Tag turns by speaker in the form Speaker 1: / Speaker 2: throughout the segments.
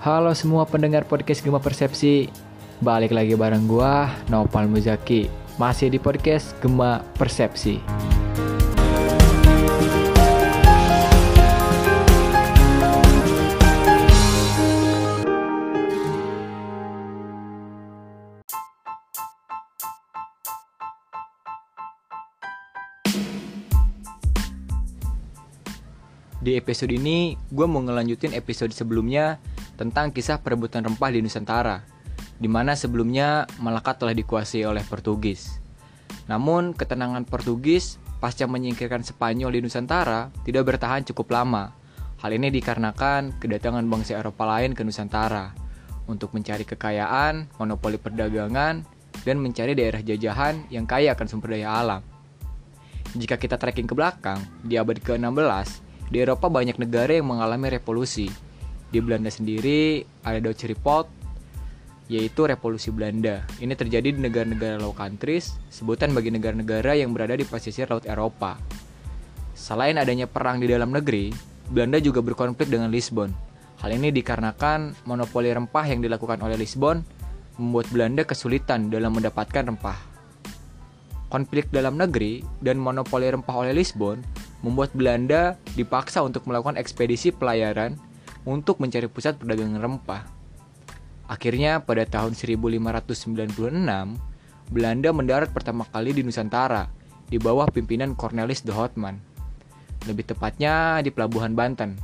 Speaker 1: Halo semua pendengar podcast Gema Persepsi. Balik lagi bareng gua, Nopal Muzaki. Masih di podcast Gema Persepsi. Di episode ini, gue mau ngelanjutin episode sebelumnya tentang kisah perebutan rempah di Nusantara, di mana sebelumnya Malaka telah dikuasai oleh Portugis. Namun, ketenangan Portugis pasca menyingkirkan Spanyol di Nusantara tidak bertahan cukup lama. Hal ini dikarenakan kedatangan bangsa Eropa lain ke Nusantara untuk mencari kekayaan, monopoli perdagangan, dan mencari daerah jajahan yang kaya akan sumber daya alam. Jika kita tracking ke belakang, di abad ke-16, di Eropa banyak negara yang mengalami revolusi. Di Belanda sendiri ada Dutch Revolt, yaitu revolusi Belanda. Ini terjadi di negara-negara Low Countries, sebutan bagi negara-negara yang berada di pesisir Laut Eropa. Selain adanya perang di dalam negeri, Belanda juga berkonflik dengan Lisbon. Hal ini dikarenakan monopoli rempah yang dilakukan oleh Lisbon membuat Belanda kesulitan dalam mendapatkan rempah. Konflik dalam negeri dan monopoli rempah oleh Lisbon membuat Belanda dipaksa untuk melakukan ekspedisi pelayaran untuk mencari pusat perdagangan rempah. Akhirnya pada tahun 1596, Belanda mendarat pertama kali di Nusantara di bawah pimpinan Cornelis de Houtman. Lebih tepatnya di pelabuhan Banten.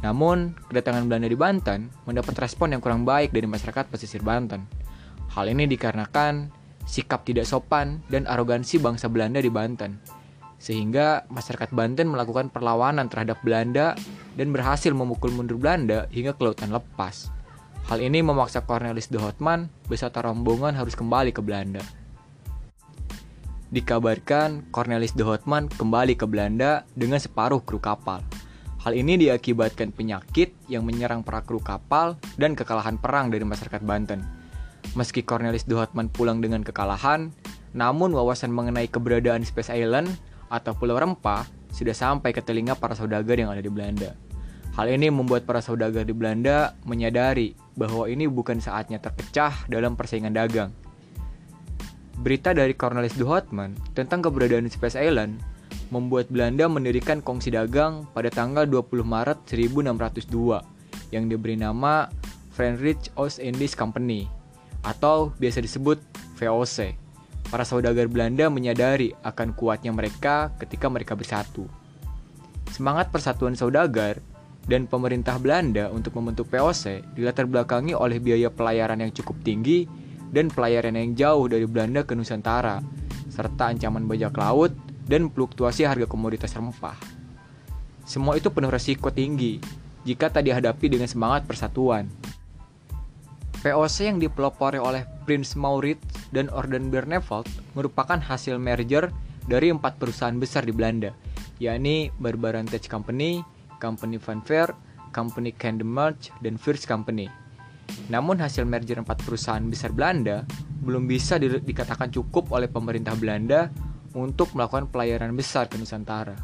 Speaker 1: Namun, kedatangan Belanda di Banten mendapat respon yang kurang baik dari masyarakat pesisir Banten. Hal ini dikarenakan sikap tidak sopan dan arogansi bangsa Belanda di Banten sehingga masyarakat Banten melakukan perlawanan terhadap Belanda dan berhasil memukul mundur Belanda hingga ke lautan lepas. Hal ini memaksa Cornelis de Houtman beserta rombongan harus kembali ke Belanda. Dikabarkan Cornelis de Houtman kembali ke Belanda dengan separuh kru kapal. Hal ini diakibatkan penyakit yang menyerang para kru kapal dan kekalahan perang dari masyarakat Banten. Meski Cornelis de Houtman pulang dengan kekalahan, namun wawasan mengenai keberadaan Space Island atau Pulau Rempah sudah sampai ke telinga para saudagar yang ada di Belanda. Hal ini membuat para saudagar di Belanda menyadari bahwa ini bukan saatnya terpecah dalam persaingan dagang. Berita dari Cornelis de Houtman tentang keberadaan Space Island membuat Belanda mendirikan kongsi dagang pada tanggal 20 Maret 1602 yang diberi nama Friendrich Oost Indies Company atau biasa disebut VOC. Para saudagar Belanda menyadari akan kuatnya mereka ketika mereka bersatu. Semangat persatuan saudagar dan pemerintah Belanda untuk membentuk POC dilatar belakangi oleh biaya pelayaran yang cukup tinggi dan pelayaran yang jauh dari Belanda ke Nusantara, serta ancaman bajak laut dan fluktuasi harga komoditas rempah. Semua itu penuh resiko tinggi jika tak dihadapi dengan semangat persatuan. VOC yang dipelopori oleh Prince Maurits dan Orden Barneveld merupakan hasil merger dari empat perusahaan besar di Belanda, yakni Barbara Tech Company, Company Van Ver, Company Candemarch, dan First Company. Namun hasil merger empat perusahaan besar Belanda belum bisa di dikatakan cukup oleh pemerintah Belanda untuk melakukan pelayaran besar ke Nusantara.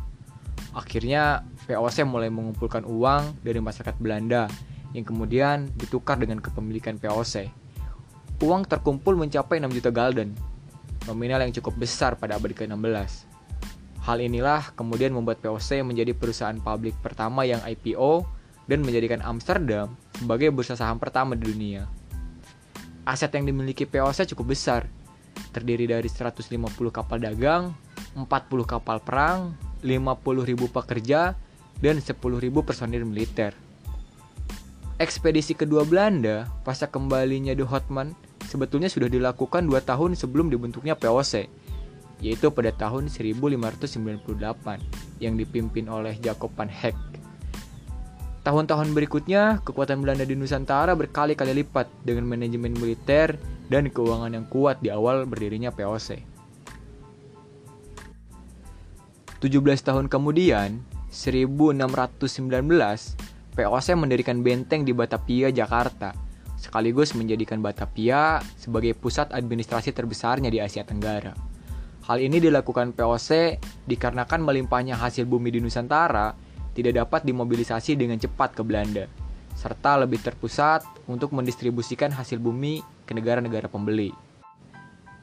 Speaker 1: Akhirnya VOC mulai mengumpulkan uang dari masyarakat Belanda yang kemudian ditukar dengan kepemilikan POC. Uang terkumpul mencapai 6 juta gulden, nominal yang cukup besar pada abad ke-16. Hal inilah kemudian membuat POC menjadi perusahaan publik pertama yang IPO dan menjadikan Amsterdam sebagai bursa saham pertama di dunia. Aset yang dimiliki POC cukup besar, terdiri dari 150 kapal dagang, 40 kapal perang, 50.000 pekerja, dan 10.000 personil militer. Ekspedisi kedua Belanda pasca kembalinya de Houtman sebetulnya sudah dilakukan dua tahun sebelum dibentuknya POC, yaitu pada tahun 1598 yang dipimpin oleh Jacob van Heck. Tahun-tahun berikutnya, kekuatan Belanda di Nusantara berkali-kali lipat dengan manajemen militer dan keuangan yang kuat di awal berdirinya POC. 17 tahun kemudian, 1619, POC mendirikan benteng di Batavia, Jakarta, sekaligus menjadikan Batavia sebagai pusat administrasi terbesarnya di Asia Tenggara. Hal ini dilakukan POC dikarenakan melimpahnya hasil bumi di Nusantara tidak dapat dimobilisasi dengan cepat ke Belanda. serta lebih terpusat untuk mendistribusikan hasil bumi ke negara-negara pembeli.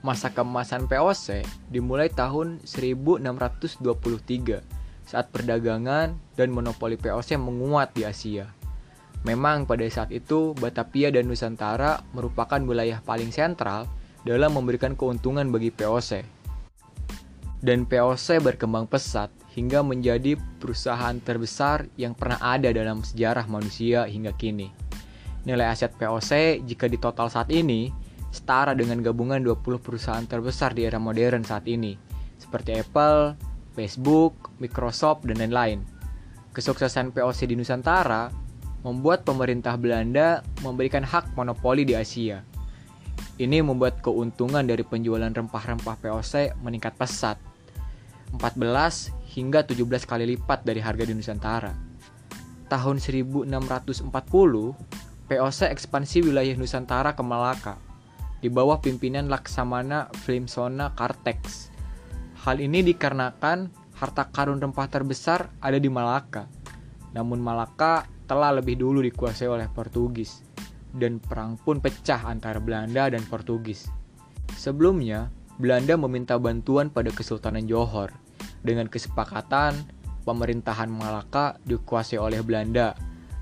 Speaker 1: Masa keemasan POC dimulai tahun 1623 saat perdagangan dan monopoli POC menguat di Asia. Memang pada saat itu Batavia dan Nusantara merupakan wilayah paling sentral dalam memberikan keuntungan bagi POC. Dan POC berkembang pesat hingga menjadi perusahaan terbesar yang pernah ada dalam sejarah manusia hingga kini. Nilai aset POC jika ditotal saat ini setara dengan gabungan 20 perusahaan terbesar di era modern saat ini, seperti Apple, Facebook, Microsoft, dan lain-lain. Kesuksesan POC di Nusantara membuat pemerintah Belanda memberikan hak monopoli di Asia. Ini membuat keuntungan dari penjualan rempah-rempah POC meningkat pesat, 14 hingga 17 kali lipat dari harga di Nusantara. Tahun 1640, POC ekspansi wilayah Nusantara ke Malaka di bawah pimpinan Laksamana Flimsona Kartex. Hal ini dikarenakan harta karun rempah terbesar ada di Malaka. Namun Malaka telah lebih dulu dikuasai oleh Portugis dan perang pun pecah antara Belanda dan Portugis. Sebelumnya, Belanda meminta bantuan pada Kesultanan Johor dengan kesepakatan pemerintahan Malaka dikuasai oleh Belanda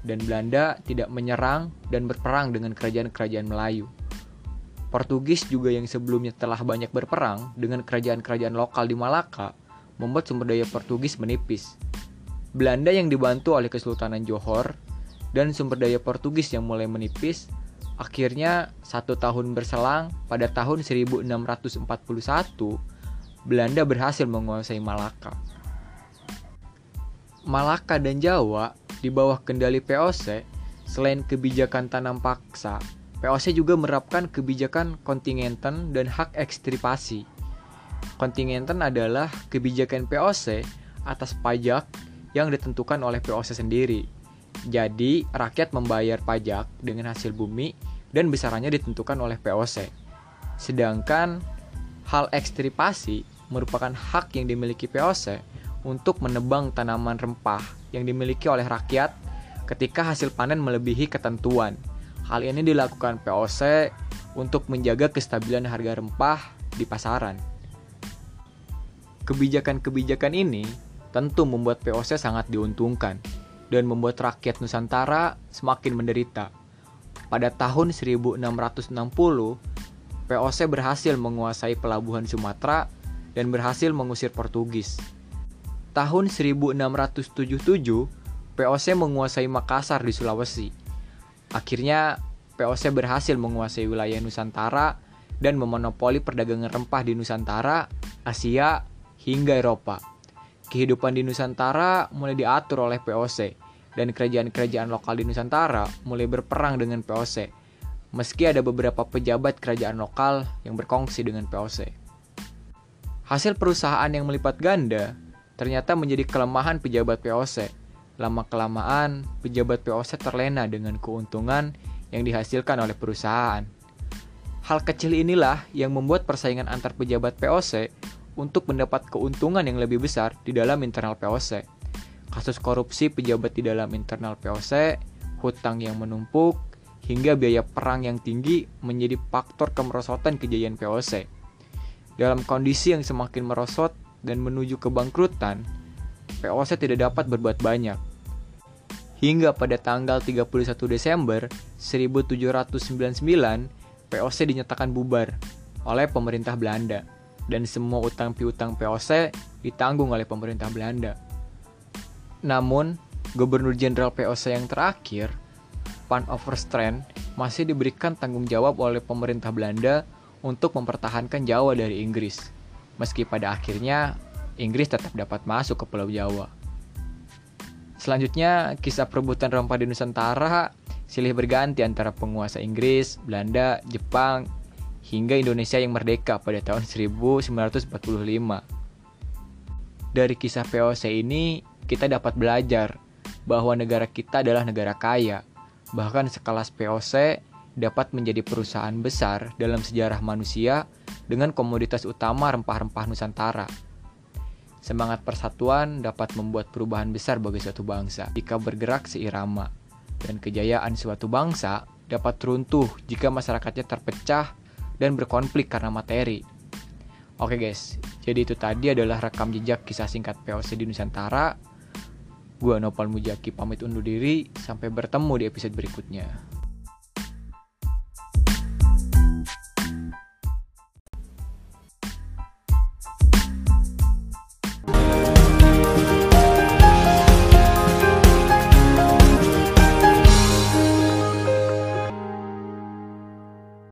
Speaker 1: dan Belanda tidak menyerang dan berperang dengan kerajaan-kerajaan Melayu. Portugis juga yang sebelumnya telah banyak berperang dengan kerajaan-kerajaan lokal di Malaka membuat sumber daya Portugis menipis Belanda yang dibantu oleh Kesultanan Johor dan sumber daya Portugis yang mulai menipis, akhirnya satu tahun berselang pada tahun 1641, Belanda berhasil menguasai Malaka. Malaka dan Jawa di bawah kendali POC, selain kebijakan tanam paksa, POC juga menerapkan kebijakan kontingenten dan hak ekstripasi. Kontingenten adalah kebijakan POC atas pajak yang ditentukan oleh POC sendiri. Jadi, rakyat membayar pajak dengan hasil bumi dan besarannya ditentukan oleh POC. Sedangkan hal ekstripasi merupakan hak yang dimiliki POC untuk menebang tanaman rempah yang dimiliki oleh rakyat ketika hasil panen melebihi ketentuan. Hal ini dilakukan POC untuk menjaga kestabilan harga rempah di pasaran. Kebijakan-kebijakan ini tentu membuat POC sangat diuntungkan dan membuat rakyat Nusantara semakin menderita. Pada tahun 1660, POC berhasil menguasai pelabuhan Sumatera dan berhasil mengusir Portugis. Tahun 1677, POC menguasai Makassar di Sulawesi. Akhirnya, POC berhasil menguasai wilayah Nusantara dan memonopoli perdagangan rempah di Nusantara, Asia, hingga Eropa kehidupan di Nusantara mulai diatur oleh POC dan kerajaan-kerajaan lokal di Nusantara mulai berperang dengan POC. Meski ada beberapa pejabat kerajaan lokal yang berkongsi dengan POC. Hasil perusahaan yang melipat ganda ternyata menjadi kelemahan pejabat POC. Lama-kelamaan, pejabat POC terlena dengan keuntungan yang dihasilkan oleh perusahaan. Hal kecil inilah yang membuat persaingan antar pejabat POC untuk mendapat keuntungan yang lebih besar di dalam internal POC. Kasus korupsi pejabat di dalam internal POC, hutang yang menumpuk, hingga biaya perang yang tinggi menjadi faktor kemerosotan kejayaan POC. Dalam kondisi yang semakin merosot dan menuju kebangkrutan, POC tidak dapat berbuat banyak. Hingga pada tanggal 31 Desember 1799, POC dinyatakan bubar oleh pemerintah Belanda dan semua utang piutang POC ditanggung oleh pemerintah Belanda. Namun, Gubernur Jenderal POC yang terakhir, Van Overstrand, masih diberikan tanggung jawab oleh pemerintah Belanda untuk mempertahankan Jawa dari Inggris, meski pada akhirnya Inggris tetap dapat masuk ke Pulau Jawa. Selanjutnya, kisah perebutan rempah di Nusantara silih berganti antara penguasa Inggris, Belanda, Jepang, hingga Indonesia yang merdeka pada tahun 1945. Dari kisah POC ini, kita dapat belajar bahwa negara kita adalah negara kaya. Bahkan sekelas POC dapat menjadi perusahaan besar dalam sejarah manusia dengan komoditas utama rempah-rempah Nusantara. Semangat persatuan dapat membuat perubahan besar bagi suatu bangsa jika bergerak seirama. dan kejayaan suatu bangsa dapat runtuh jika masyarakatnya terpecah dan berkonflik karena materi. Oke guys, jadi itu tadi adalah rekam jejak kisah singkat POC di Nusantara. Gua Nopal Mujaki pamit undur diri, sampai bertemu di episode berikutnya.